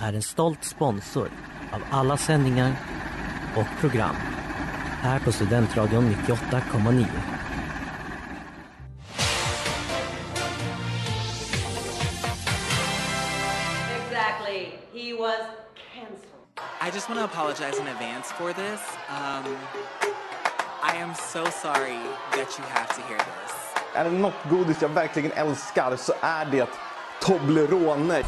är en stolt sponsor av alla sändningar och program här på Studentradion 98,9. Exactly. He was canceled. I just want to apologize in advance for this. Um, I am so sorry that you have to hear this. Är det något godis jag verkligen älskar så är det Toblerone.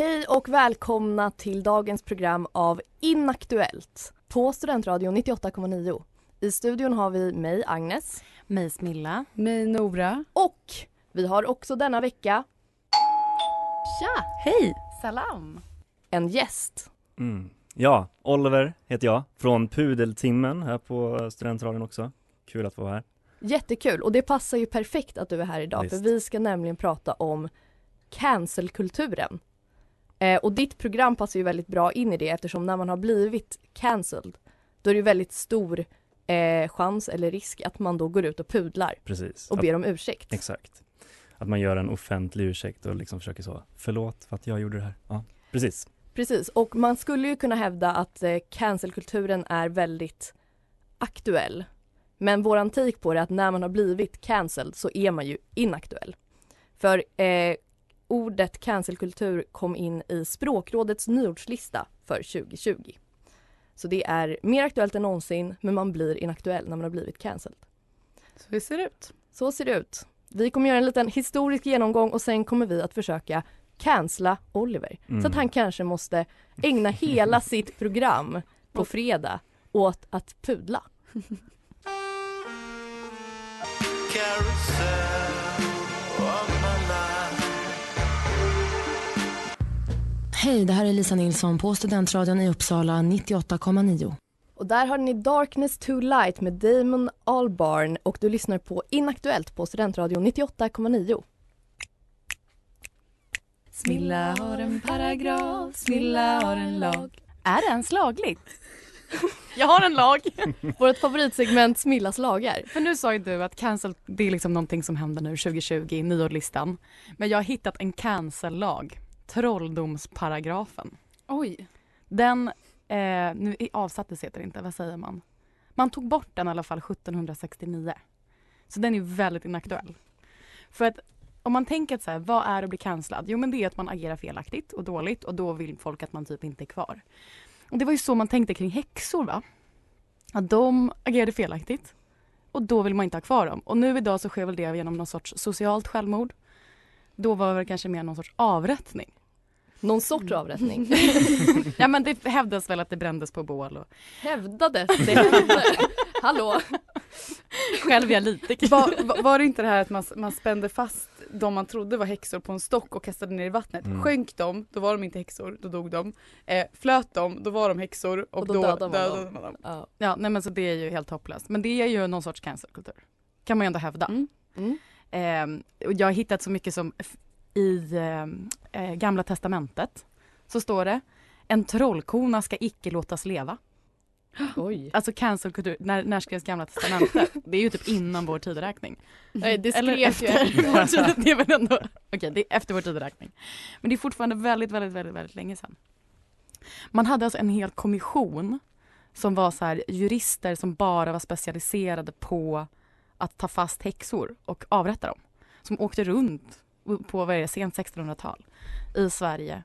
Hej och välkomna till dagens program av Inaktuellt på Studentradion 98,9. I studion har vi mig, Agnes. Mig Smilla. Mig Nora. Och vi har också denna vecka Tja! Hej! Salam! en gäst. Mm. Ja, Oliver heter jag från Pudeltimmen här på Studentradion också. Kul att få vara här. Jättekul och det passar ju perfekt att du är här idag Visst. för vi ska nämligen prata om cancelkulturen. Eh, och ditt program passar ju väldigt bra in i det eftersom när man har blivit cancelled då är det ju väldigt stor eh, chans eller risk att man då går ut och pudlar Precis. och Att- ber om ursäkt. Exakt. Att man gör en offentlig ursäkt och liksom försöker så, förlåt för att jag gjorde det här. Ja, precis. Precis, och man skulle ju kunna hävda att eh, cancelkulturen är väldigt aktuell. Men våran take på det är att när man har blivit cancelled så är man ju inaktuell. För eh, ordet cancelkultur kom in i språkrådets nyordslista för 2020. Så det är mer aktuellt än någonsin men man blir inaktuell när man har blivit cancelled. Så ser det ut? Så ser det ut. Vi kommer göra en liten historisk genomgång och sen kommer vi att försöka cancella Oliver. Mm. Så att han kanske måste ägna hela sitt program på fredag åt att pudla. Hej, det här är Lisa Nilsson på Studentradion i Uppsala 98,9. Och där har ni Darkness to Light med Damon Albarn och du lyssnar på Inaktuellt på Studentradion 98,9. Smilla har en paragraf, Smilla har en lag. Är det ens lagligt? Jag har en lag! Vårt favoritsegment Smillas lagar. För nu sa ju du att cancel, det är liksom någonting som händer nu 2020, nyårslistan. Men jag har hittat en cancel-lag. Trolldomsparagrafen. Oj. Den, eh, nu avsattes heter det inte, vad säger man? Man tog bort den i alla fall 1769. Så den är väldigt inaktuell. För att om man tänker att så här, vad är att bli cancellad? Jo men det är att man agerar felaktigt och dåligt och då vill folk att man typ inte är kvar. Och det var ju så man tänkte kring häxor va? Att de agerade felaktigt och då vill man inte ha kvar dem. Och nu idag så sker väl det genom någon sorts socialt självmord. Då var det kanske mer någon sorts avrättning. Någon sorts avrättning. Ja men det hävdas väl att det brändes på bål och Hävdades det hände. Hallå? själv är jag lite Var, var- var det inte det här att man, man spände fast de man trodde var häxor på en stock och kastade ner i vattnet? Mm. Sjönk de, då var de inte häxor, då dog de. Eh, flöt de, då var de häxor och, Och då då, dödade man dödade dem. man dem. Ja. Ja nej men så det är ju helt hopplöst. Men det är ju någon sorts cancelkultur. Kan man ju ändå hävda. Mm. Mm. Och jag har hittat så mycket som i ehm, eh, Gamla Testamentet så står det en trollkona ska icke låtas leva. Oj. Alltså cancelkultur, när, när skrevs Gamla Testamentet? Det är ju typ innan vår tideräkning. Nej, det skrevs ju efter det är väl ändå, okej det är efter vår tideräkning. Men det är fortfarande väldigt, väldigt, väldigt, väldigt länge sedan. Man hade alltså en hel kommission som var så här jurister som bara var specialiserade på att ta fast häxor och avrätta dem. Som åkte runt på vad är det, sent 1600-tal i Sverige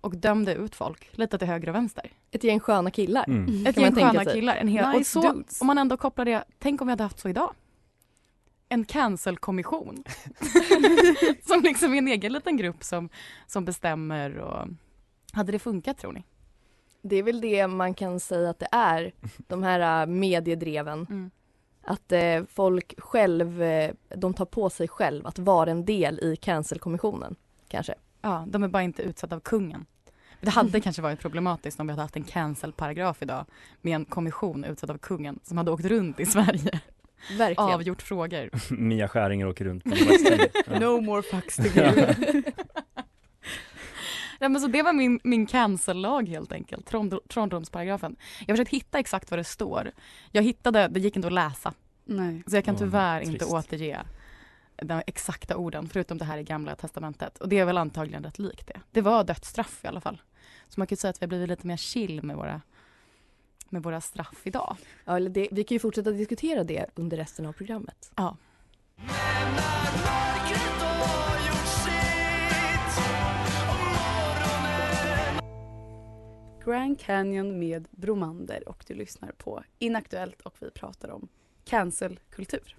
och dömde ut folk lite till höger och vänster. Ett gäng sköna killar. Mm. Ett Kan gäng sköna sig. killar. En hel, och Nice så, dudes. om man ändå kopplar det, tänk om vi hade haft så idag. En cancel-kommission. som liksom är en egen liten grupp som, som bestämmer och hade det funkat tror ni? Det är väl det man kan säga att det är, de här äh, mediedreven. Mm. Att eh, folk själv, eh, de tar på sig själv att vara en del i cancelkommissionen. Kanske. Ja, de är bara inte utsatta av kungen. Det hade kanske varit problematiskt om vi hade haft en cancel-paragraf idag med en kommission utsatt av kungen som hade åkt runt i Sverige Verkligen. avgjort frågor. Mia Skäringer åker runt på ja. No more fucks to give. Ja, men så det var min, min cancel-lag helt enkelt, Trond- Trondheimsparagrafen. Jag har försökt hitta exakt vad det står. Jag hittade, det gick inte att läsa. Nej. Så jag kan tyvärr inte trist. återge de exakta orden, förutom det här i gamla testamentet. Och det är väl antagligen rätt likt det. Det var dödsstraff i alla fall. Så man kan ju säga att vi har blivit lite mer chill med våra, med våra straff idag. Ja, eller det, vi kan ju fortsätta diskutera det under resten av programmet. Ja. Grand Canyon med Bromander och du lyssnar på Inaktuellt och vi pratar om cancelkultur.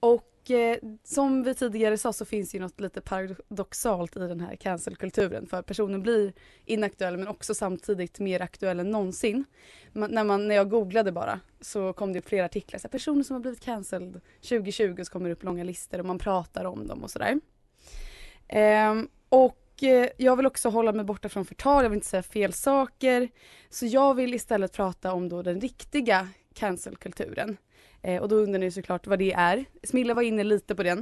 Och eh, som vi tidigare sa så finns det ju något lite paradoxalt i den här cancelkulturen för personen blir inaktuell men också samtidigt mer aktuell än någonsin. Man, när, man, när jag googlade bara så kom det upp flera artiklar, så här, personer som har blivit cancelled 2020 så kommer det upp långa listor och man pratar om dem och sådär. Eh, och jag vill också hålla mig borta från förtal, jag vill inte säga fel saker. Så jag vill istället prata om då den riktiga cancelkulturen. Eh, och då undrar ni såklart vad det är. Smilla var inne lite på den.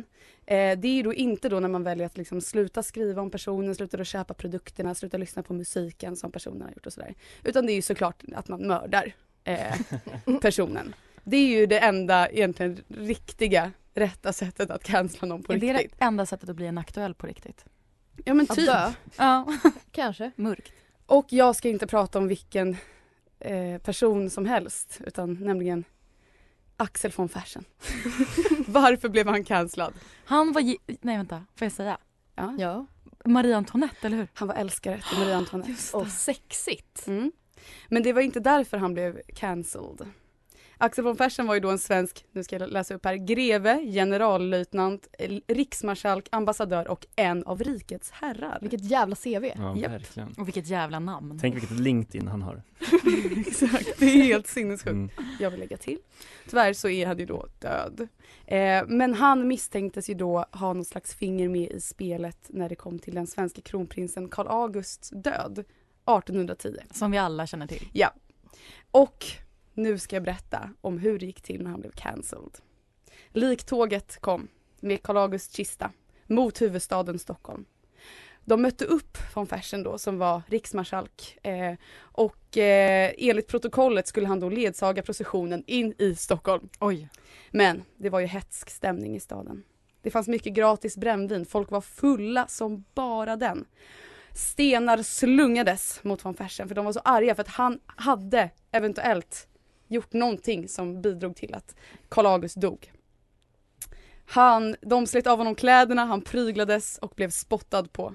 Eh, det är ju då inte då när man väljer att liksom sluta skriva om personen, sluta att köpa produkterna, sluta lyssna på musiken som personen har gjort och sådär. Utan det är ju såklart att man mördar eh, personen. Det är ju det enda egentligen riktiga rätta sättet att cancella någon på är det riktigt. det enda sättet att bli en aktuell på riktigt? Ja men Att typ. dö, Ja, kanske. mörkt. Och jag ska inte prata om vilken eh, person som helst utan nämligen Axel von Fersen. Varför blev han cancellad? Han var, nej vänta, får jag säga? Ja. Ja. Marie Antoinette, eller hur? Han var älskare till Marie Antoinette. Och sexigt. Mm. Men det var inte därför han blev cancelled. Axel von Fersen var ju då en svensk, nu ska jag läsa upp här, greve, generallöjtnant, eh, riksmarskalk, ambassadör och en av rikets herrar. Vilket jävla CV. Ja, verkligen. Och vilket jävla namn. Tänk vilket LinkedIn han har. Exakt, det är helt sinnessjukt. Mm. jag vill lägga till. Tyvärr så är han ju då död. Eh, men han misstänktes ju då ha något slags finger med i spelet när det kom till den svenska kronprinsen Karl Augusts död 1810. Som vi alla känner till. Ja. Och nu ska jag berätta om hur det gick till när han blev cancelled. Liktåget kom med Karl Augusts kista mot huvudstaden Stockholm. De mötte upp von Fersen då som var riksmarskalk eh, och eh, enligt protokollet skulle han då ledsaga processionen in i Stockholm. Oj. Men det var ju hetsk stämning i staden. Det fanns mycket gratis brännvin, folk var fulla som bara den. Stenar slungades mot von Fersen för de var så arga för att han hade eventuellt gjort någonting som bidrog till att Karl August dog. Han, de slet av honom kläderna, han pryglades och blev spottad på.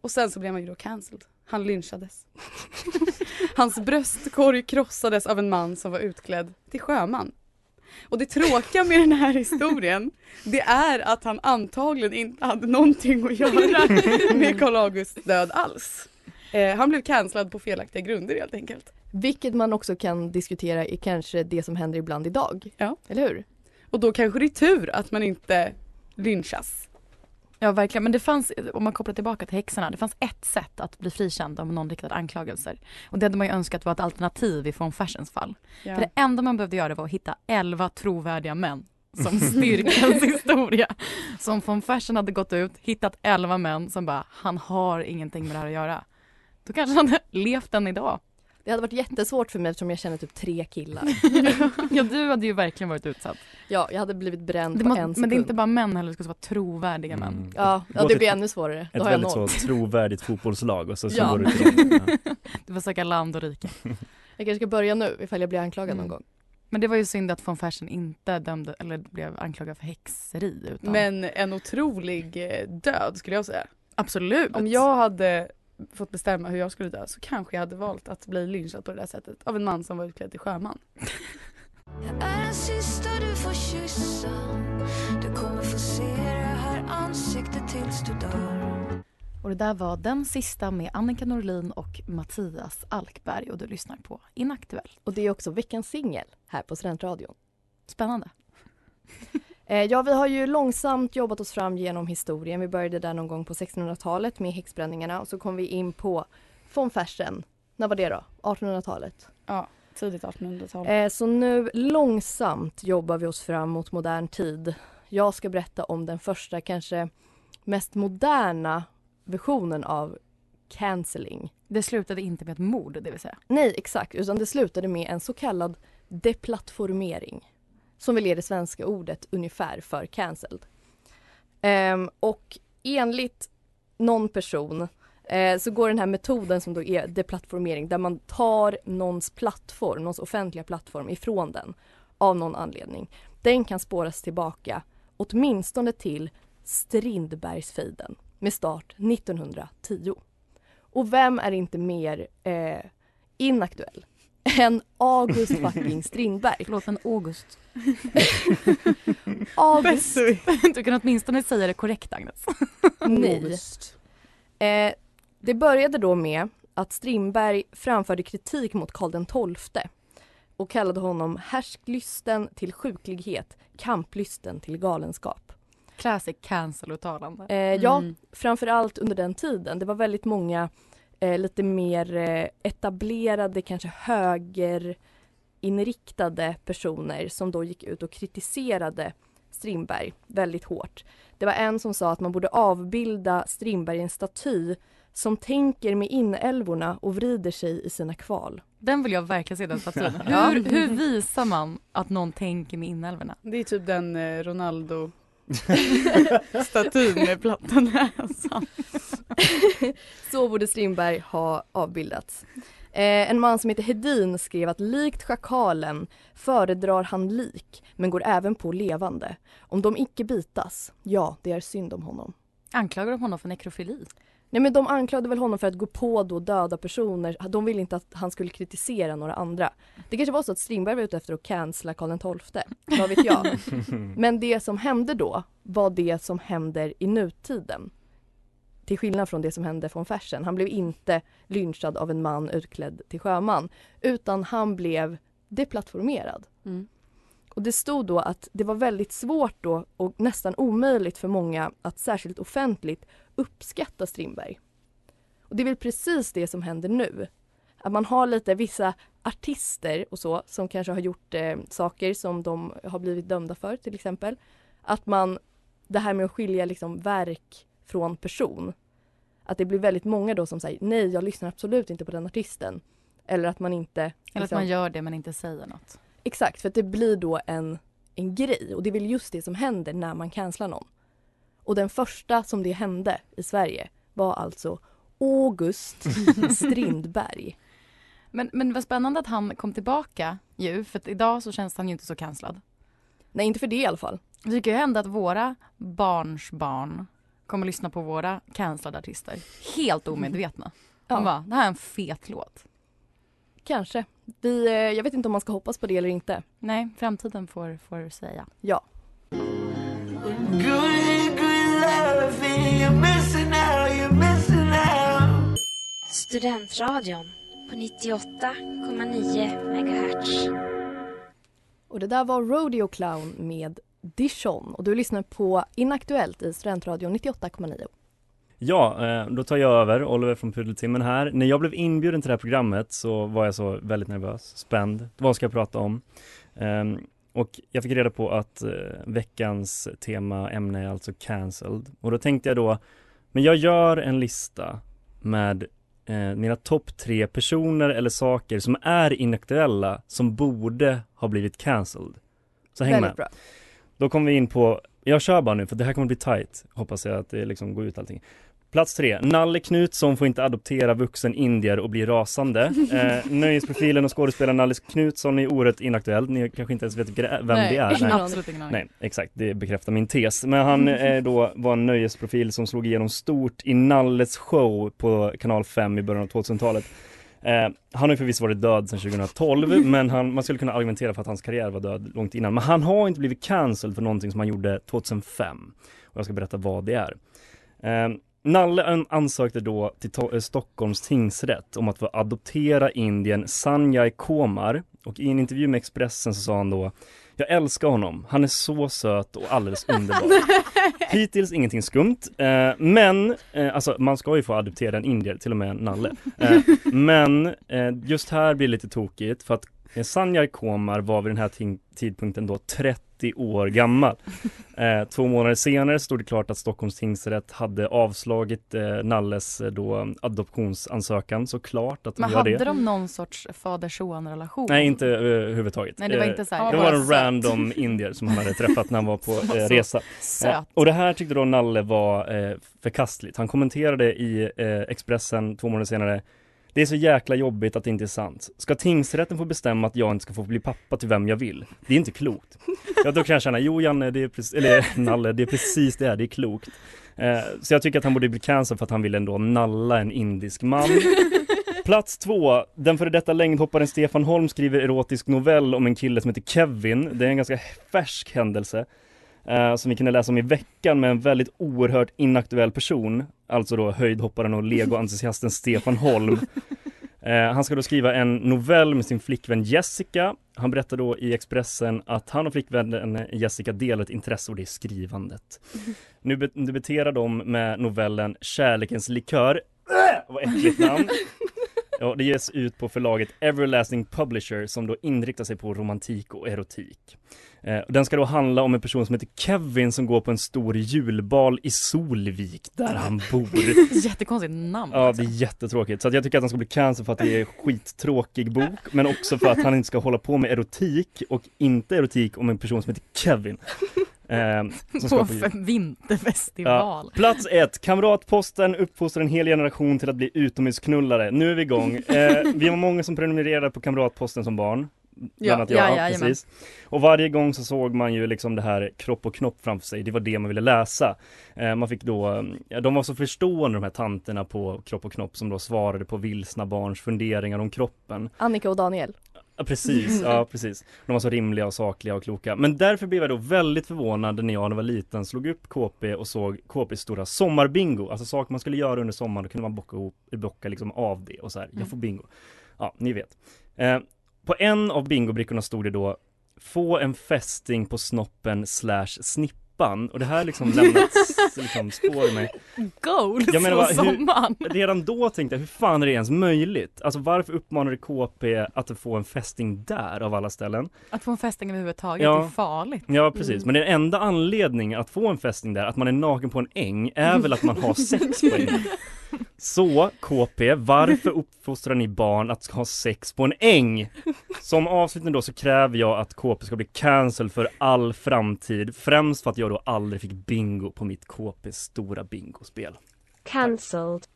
Och sen så blev han ju då cancelled. Han lynchades. Hans bröstkorg krossades av en man som var utklädd till sjöman. Och det tråkiga med den här historien, det är att han antagligen inte hade någonting att göra med Karl Augusts död alls. Eh, han blev cancellad på felaktiga grunder helt enkelt. Vilket man också kan diskutera är kanske det som händer ibland idag. Ja. Eller hur? Och då kanske det är tur att man inte lynchas. Ja verkligen, men det fanns, om man kopplar tillbaka till häxorna, det fanns ett sätt att bli frikänd om någon riktade anklagelser. Och det hade man ju önskat var ett alternativ i von Fersens fall. Ja. För det enda man behövde göra var att hitta 11 trovärdiga män som styrker ens historia. Så om von Fersen hade gått ut, hittat 11 män som bara, han har ingenting med det här att göra. Då kanske han hade levt än idag. Det hade varit jättesvårt för mig eftersom jag känner typ tre killar. ja, du hade ju verkligen varit utsatt. Ja, jag hade blivit bränd Det på må, en sekund. men det är inte bara män heller, det ska vara trovärdiga män. Mm. Ja, ja det blir ännu svårare. Ett väldigt så trovärdigt fotbollslag och så, så Ja. går du till. Ja. Du får söka land och rike. Jag kanske ska börja nu ifall jag blir anklagad Mm. någon gång. Men det var ju synd att von Fersen inte dömde, eller blev anklagad för häxeri. Utan... Men en otrolig eh, död skulle jag säga. Absolut. Om jag hade fått bestämma hur jag skulle dö så kanske jag hade valt att bli lynchad på det där sättet av en man som var utklädd till sjöman. Jag är den sista du får kyssa Du kommer få se det här ansiktet tills du dör Och det där var den sista med Annika Norlin och Mattias Alkberg och du lyssnar på Inaktuellt. Och det är också veckans singel här på Studentradion. Spännande. Eh, ja, vi har ju långsamt jobbat oss fram genom historien. Vi började där någon gång på 1600-talet med häxbränningarna och så kom vi in på von Fersen. När var det då? 1800-talet? Ja, tidigt 1800-tal. Eh, så nu långsamt jobbar vi oss fram mot modern tid. Jag ska berätta om den första, kanske mest moderna versionen av cancelling. Det slutade inte med ett mord, det vill säga? Nej, exakt. Utan det slutade med en så kallad deplattformering. Som väl är det svenska ordet ungefär för cancelled. Um, och enligt någon person eh, så går den här metoden som då är deplattformering där man tar någons plattform, någons offentliga plattform ifrån den av någon anledning. Den kan spåras tillbaka åtminstone till Strindbergsfejden med start 1910. Och vem är inte mer eh, inaktuell än August fucking Strindberg? Förlåt, en August. August. Du kan åtminstone säga det korrekt, Agnes. Nej. Eh, det började då med att Strindberg framförde kritik mot Karl XII och kallade honom härsklysten till sjuklighet, kamplysten till galenskap. Classic cancel-uttalande. Eh, ja, framförallt under den tiden. Det var väldigt många eh, lite mer eh, etablerade, kanske högerinriktade personer som då gick ut och kritiserade Strindberg väldigt hårt. Det var en som sa att man borde avbilda Strindberg i en staty som tänker med inälvorna och vrider sig i sina kval. Den vill jag verkligen se den statyn. Ja. Hur, hur visar man att någon tänker med inälvorna? Det är typ den eh, Ronaldo statyn med platta näsan. Så borde Strindberg ha avbildats. Eh, en man som heter Hedin skrev att likt schakalen föredrar han lik men går även på levande. Om de icke bitas, ja det är synd om honom. Anklagar de honom för nekrofili? Nej men de anklagade väl honom för att gå på då döda personer. De ville inte att han skulle kritisera några andra. Det kanske var så att Strindberg var ute efter att cancella Karl XII. Vad vet jag. Men det som hände då var det som händer i nutiden. Till skillnad från det som hände från Fersen. Han blev inte lynchad av en man utklädd till sjöman. Utan han blev deplattformerad. Mm. Och det stod då att det var väldigt svårt då och nästan omöjligt för många att särskilt offentligt uppskatta Strindberg. Och det är väl precis det som händer nu. Att man har lite vissa artister och så som kanske har gjort eh, saker som de har blivit dömda för till exempel. Att man, det här med att skilja liksom verk från person. Att det blir väldigt många då som säger nej jag lyssnar absolut inte på den artisten. Eller att man inte Eller att liksom- man gör det men inte säger något. Exakt, för att det blir då en, en grej och det är väl just det som händer när man cancelar någon. Och den första som det hände i Sverige var alltså August Strindberg. Men, men vad spännande att han kom tillbaka ju, för att idag så känns han ju inte så cancellad. Nej, inte för det i alla fall. Det kan ju hända att våra barns barn kommer lyssna på våra cancellade artister. Helt omedvetna. Ja. De bara, det här är en fet låt. Kanske. Vi, eh, jag vet inte om man ska hoppas på det eller inte. Nej, framtiden får, får säga. Ja. Studentradion på 98,9 MHz. Och det där var Rodeo Clown med Dijon och du lyssnar på Inaktuellt i Studentradion 98,9. Ja, eh, då tar jag över, Oliver från Pudeltimmen här. När jag blev inbjuden till det här programmet så var jag så väldigt nervös, spänd. Vad ska jag prata om? Ehm, Och jag fick reda på att eh, veckans tema, ämne är alltså cancelled. Och då tänkte jag då, men jag gör en lista med eh, mina topp tre personer eller saker som är inaktuella som borde ha blivit cancelled. Så häng Väldigt med. bra. Då kommer vi in på, jag kör bara nu för det här kommer bli tight, hoppas jag att det liksom går ut allting. Plats tre. Nalle Knutsson får inte adoptera vuxen indier och bli rasande. Eh, nöjesprofilen och skådespelaren Nalle Knutsson är oerhört inaktuell. Ni kanske inte ens vet vem Nej, det är? aning. Absolut ingen. Nej, exakt. Det bekräftar min tes. Men han eh, då var en nöjesprofil som slog igenom stort i Nalles show på kanal 5 i början av 2000-talet. Eh, han har ju förvisso varit död sedan 2012 men han, man skulle kunna argumentera för att hans karriär var död långt innan. Men han har inte blivit cancelled för någonting som han gjorde 2005. Och jag ska berätta vad det är. Eh, Nalle an- ansökte då till eh, Stockholms tingsrätt om att få adoptera indien Sanjay Komar och i en intervju med Expressen så sa han då Jag älskar honom, han är så söt och alldeles underbar. Hittills ingenting skumt, eh, men eh, alltså man ska ju få adoptera en indier, till och med Nalle. Eh, men eh, just här blir det lite tokigt för att eh, Sanjay Komar var vid den här tidpunkten då 30 år gammal. Eh, två månader senare stod det klart att Stockholms tingsrätt hade avslagit eh, Nalles eh, då adoptionsansökan såklart att Men hade det. de någon sorts fader-son relation? Nej inte uh, överhuvudtaget. Nej, det var Eh, inte så här, Det "Jag var en söt." random indier som han hade träffat när han var på eh, resa. Eh, och det här tyckte då Nalle var eh, förkastligt. Han kommenterade i eh, Expressen två månader senare det är så jäkla jobbigt att det inte är sant. Ska tingsrätten få bestämma att jag inte ska få bli pappa till vem jag vill? Det är inte klokt. Ja, då kan jag känna, jo Janne, det är precis, eller Nalle, det är precis det här, det är klokt. Eh, så jag tycker att han borde bli cancelled för att han vill ändå nalla en indisk man. Plats två, den före detta längdhopparen Stefan Holm skriver erotisk novell om en kille som heter Kevin. Det är en ganska färsk händelse. Eh, som vi kunde läsa om i veckan med en väldigt oerhört inaktuell person. Alltså då höjdhopparen och legoentusiasten Stefan Holm. Eh, han ska då skriva en novell med sin flickvän Jessica. Han berättar då i Expressen att han och flickvännen Jessica delar ett intresse och det är skrivandet. Nu debuterar de med novellen Kärlekens likör. Äh, vad äckligt namn! Ja, det ges ut på förlaget Everlasting Publisher som då inriktar sig på romantik och erotik. Eh, den ska då handla om en person som heter Kevin som går på en stor julbal i Solvik där han bor. Jättekonstigt namn. Ja, det är jättetråkigt. Så jag tycker att han ska bli cancelled för att det är skittråkig bok, men också för att han inte ska hålla på med erotik och inte erotik om en person som heter Kevin. Eh, På f- vinterfestival. Ja. Plats ett, Kamratposten uppfostrar en hel generation till att bli utomhusknullare. Nu är vi igång. Eh, vi var många som prenumererade på Kamratposten som barn. Bland Ja, annat jag, ja, ja, precis. Och varje gång så såg man ju liksom det här kropp och knopp framför sig. Det var det man ville läsa. Eh, man fick då, ja, de var så förstående de här tanterna på kropp och knopp som då svarade på vilsna barns funderingar om kroppen. Annika och Daniel. Ja precis, ja precis. De var så rimliga och sakliga och kloka. Men därför blev jag då väldigt förvånad när jag när jag var liten slog upp KP och såg KPs stora sommarbingo. Alltså saker man skulle göra under sommaren, då kunde man bocka, ihop, bocka liksom av det och så här, jag får bingo. Ja, ni vet. Eh, på en av bingobrickorna stod det då Få en fästing på snoppen slash snippan och det här liksom lämnat liksom spår i mig. Goals Jag menar, hur- sommaren. Redan då tänkte jag, hur fan är det ens möjligt? Alltså varför uppmanade KP att få en fästing där av alla ställen? Att få en fästing överhuvudtaget Ja. är farligt. Ja precis, Mm. men den enda anledningen att få en fästing där, att man är naken på en äng, är väl att man har sex på en äng. Så KP, varför uppfostrar ni barn att ha sex på en äng? Som avslutning då så kräver jag att KP ska bli cancelled för all framtid, främst för att jag då aldrig fick bingo på mitt KPs stora bingospel. Cancelled.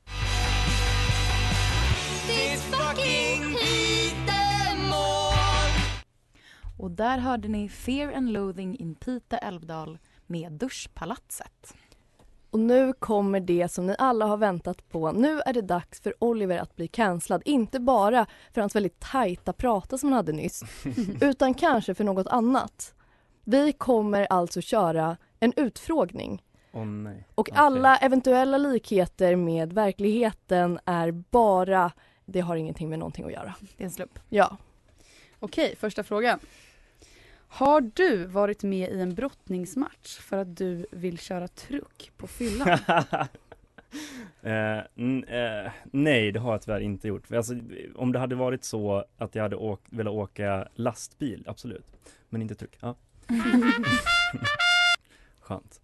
Och där hörde ni Fear and Loathing in Pite Älvdal med Duschpalatset. Och nu kommer det som ni alla har väntat på. Nu är det dags för Oliver att bli cancellad. Inte bara för hans väldigt tajta prata som han hade nyss, utan kanske för något annat. Vi kommer alltså köra en utfrågning nej. och alla eventuella likheter med verkligheten är bara, det har ingenting med någonting att göra. Det är en slump. Ja. Okej, första frågan. Har du varit med i en brottningsmatch för att du vill köra truck på fyllan? Eh, n- eh, nej, det har jag tyvärr inte gjort. Alltså, om det hade varit så att jag hade åkt, velat åka lastbil, absolut. Men inte truck. Ja. Skönt.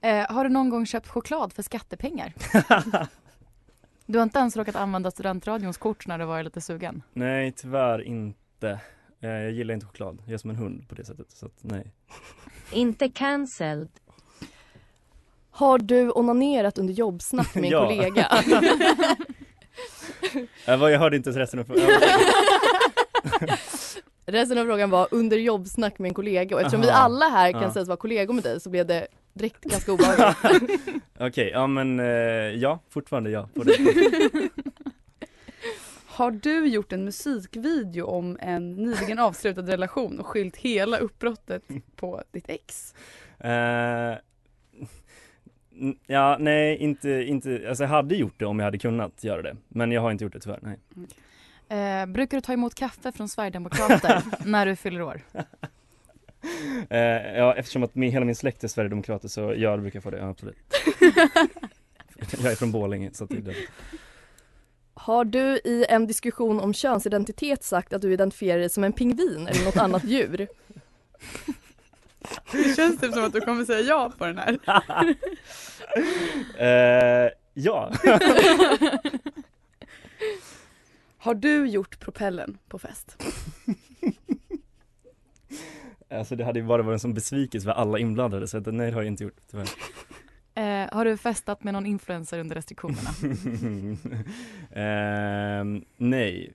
Eh, har du någon gång köpt choklad för skattepengar? Du har inte ens råkat använda studentradions kort när du varit lite sugen? Nej, tyvärr inte. Eh, jag gillar inte choklad. Jag är som en hund på det sättet. Så att, nej. Inte cancelled. Har du onanerat under jobbsnack med en Ja. kollega? Jag, var, jag hörde inte resten av frågan. Resten av frågan var under jobbsnack med en kollega och eftersom vi Aha. alla här kan Ja. sägas vara kollegor med dig så blev det direkt ganska obehagligt. Okej, ja men eh, ja, fortfarande ja på det. Har du gjort en musikvideo om en nyligen avslutad relation och skylt hela uppbrottet på ditt ex? N- ja, nej inte, inte, alltså jag hade gjort det om jag hade kunnat göra det. Men jag har inte gjort det tyvärr, nej. Eh, brukar du ta emot kaffe från Sverigedemokrater när du fyller år? Eh, ja, eftersom att min, hela min släkt är Sverigedemokrater så ja, det brukar jag få det, ja, absolut. jag är från Borlänge så det är det. Har du i en diskussion om könsidentitet sagt att du identifierar dig som en pingvin eller något annat djur? Det känns typ som att du kommer säga ja på den här. Eh, ja. Har du gjort propellen på fest? Alltså det hade ju bara varit en sån besvikelse för alla inblandade så att, nej det har jag inte gjort tyvärr. Eh, har du festat med någon influencer under restriktionerna? Ehm, nej.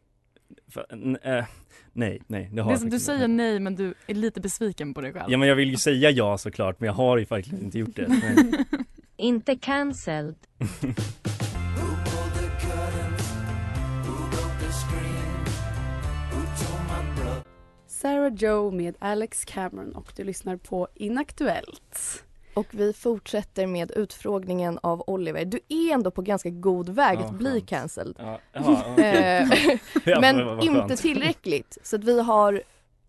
För, eh, nej, nej det har Det jag du säger nej men du är lite besviken på dig själv. Ja men jag vill ju säga ja såklart men jag har ju faktiskt inte gjort det. Inte cancelled. Sarah Joe med Alex Cameron och du lyssnar på Inaktuellt. Och vi fortsätter med utfrågningen av Oliver. Du är ändå på ganska god väg Ja, att bli cancelled. Ja, okej. Eh, Men inte tillräckligt. Så att vi har,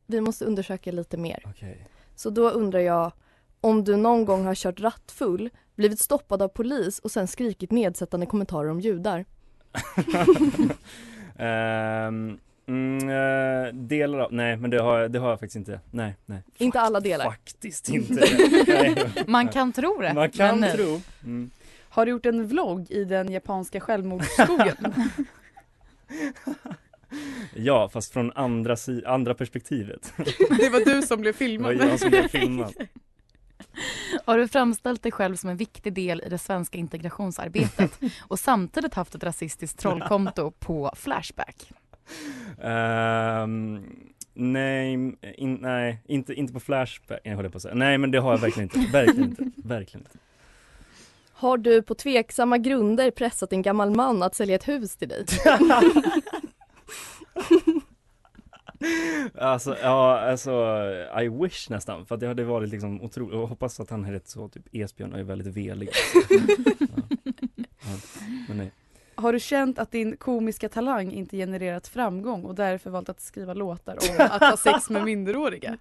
vi måste undersöka lite mer. Okej. Så då undrar jag om du någon gång har kört rattfull, blivit stoppad av polis och sen skrikit nedsättande kommentarer om judar. Ehm, mm, eh, delar av, nej men det har, jag- det har jag faktiskt inte. Nej, nej. Inte alla delar. Faktiskt inte. Man kan tro det. Man kan men tro. Mm. Har du gjort en vlogg i den japanska självmordsskogen? Ja, fast från andra, si- andra perspektivet. Det var du som blev Det filmad. var jag som blev filmad. Har du framställt dig själv som en viktig del i det svenska integrationsarbetet och samtidigt haft ett rasistiskt trollkonto på Flashback? Ehm, nej, in, nej inte, inte på Flashback, jag håller på att säga. Nej men det har jag verkligen inte. Verkligen inte. Verkligen inte. Har du på tveksamma grunder pressat en gammal man att sälja ett hus till dig? Alltså, ja, alltså I wish nästan för att det hade varit liksom otroligt och hoppas att han är rätt så typ Esbjörn är väldigt velig. Ja. Ja. Men nej. Har du känt att din komiska talang inte genererat framgång och därför valt att skriva låtar om att ha sex med minderåriga?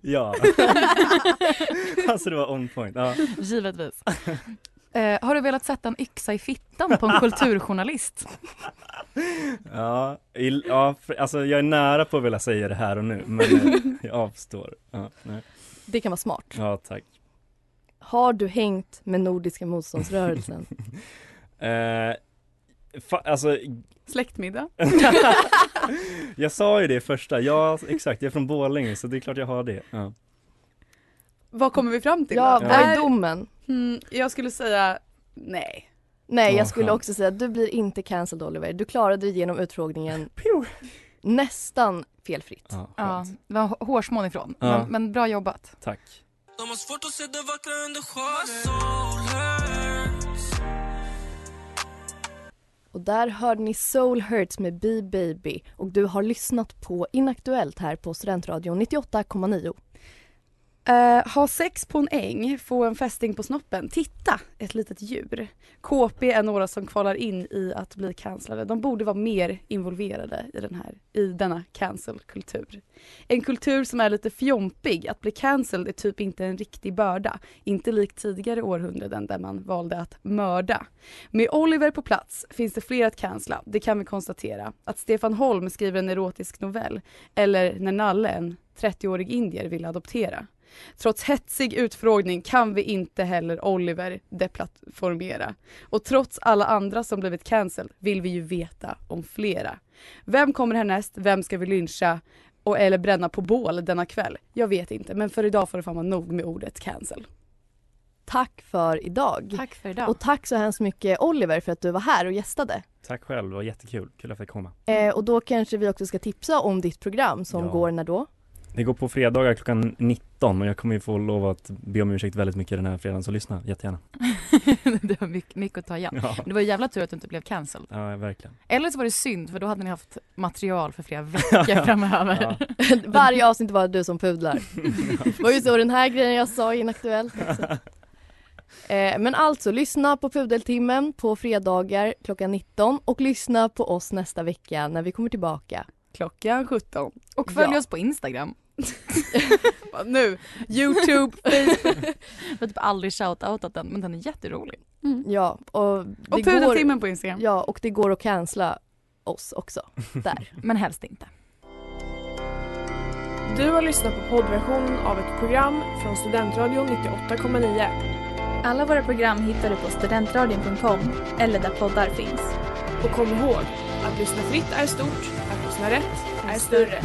Ja. alltså det var on point. Ja. Givetvis. Eh, har du velat sätta en yxa i fittan på en kulturjournalist? Ja, i- ja, för, alltså jag är nära på att vilja säga det här och nu men eh, jag avstår. Ja, nej. Det kan vara smart. ja tack. Har du hängt med Nordiska motståndsrörelsen? Eh, fa- alltså Släktmiddag? jag sa ju det första, ja exakt, jag är från Borlänge så det är klart jag har det. Ja. Vad kommer vi fram till Ja, då? vad är domen? Mm, jag skulle säga nej. Nej, Ja, jag skulle också säga att du blir inte cancelled Oliver. Du klarade dig genom utfrågningen nästan felfritt. Ja, Ja, det var hå- hårsmån ifrån. Ja. Men, men bra jobbat. Tack. De har svårt att se det vackra under sjalet Och där hörde ni Soul Hurts med Be Baby och du har lyssnat på Inaktuellt här på Studentradion 98,9. Eh, ha sex på en äng, få en fästing på snoppen, titta ett litet djur. KP är några som kvalar in i att bli cancellade. De borde vara mer involverade i, den här, i denna cancel-kultur. En kultur som är lite fjompig. Att bli cancelled är typ inte en riktig börda. Inte likt tidigare århundraden där man valde att mörda. Med Oliver på plats finns det fler att cancella, det kan vi konstatera. Att Stefan Holm skriver en erotisk novell eller när Nalle, en 30-årig indier, vill adoptera. Trots hetsig utfrågning kan vi inte heller Oliver deplattformera. Och trots alla andra som blivit cancelled vill vi ju veta om flera. Vem kommer härnäst? Vem ska vi lyncha? Och, eller bränna på bål denna kväll? Jag vet inte, men för idag får det fan vara nog med ordet cancel. tack för idag. Tack för idag. Och tack så hemskt mycket Oliver för att du var här och gästade. Tack själv, det var jättekul. Kul att jag fick komma. Eh, och då kanske vi också ska tipsa om ditt program som Ja. går när då? Det går på fredagar klockan 19 och jag kommer ju få lov att be om ursäkt väldigt mycket den här fredagen, så lyssna jättegärna. det var mycket, mycket att ta igen. Ja. Det var ju jävla tur att du inte blev cancelled. Ja, verkligen. Eller så var det synd för då hade ni haft material för flera veckor framöver. Varje avsnitt var du som pudlar. Det var ju så den här grejen jag sa Inaktuellt också. Eh, men alltså, lyssna på Pudeltimmen på fredagar klockan 19 och lyssna på oss nästa vecka när vi kommer tillbaka. Klockan 17. Och följ Ja. oss på Instagram. nu, Youtube, Facebook. Jag har typ aldrig shoutoutat den men den är jätterolig. Ja, och det Och Pudeltimmen på Instagram. Ja, och det går att cancella oss också där. Men helst inte. Du har lyssnat på poddversionen av ett program från Studentradion 98,9. Alla våra program hittar du på studentradion.com eller där poddar finns. Och kom ihåg, att lyssna fritt är stort, att lyssna rätt är större.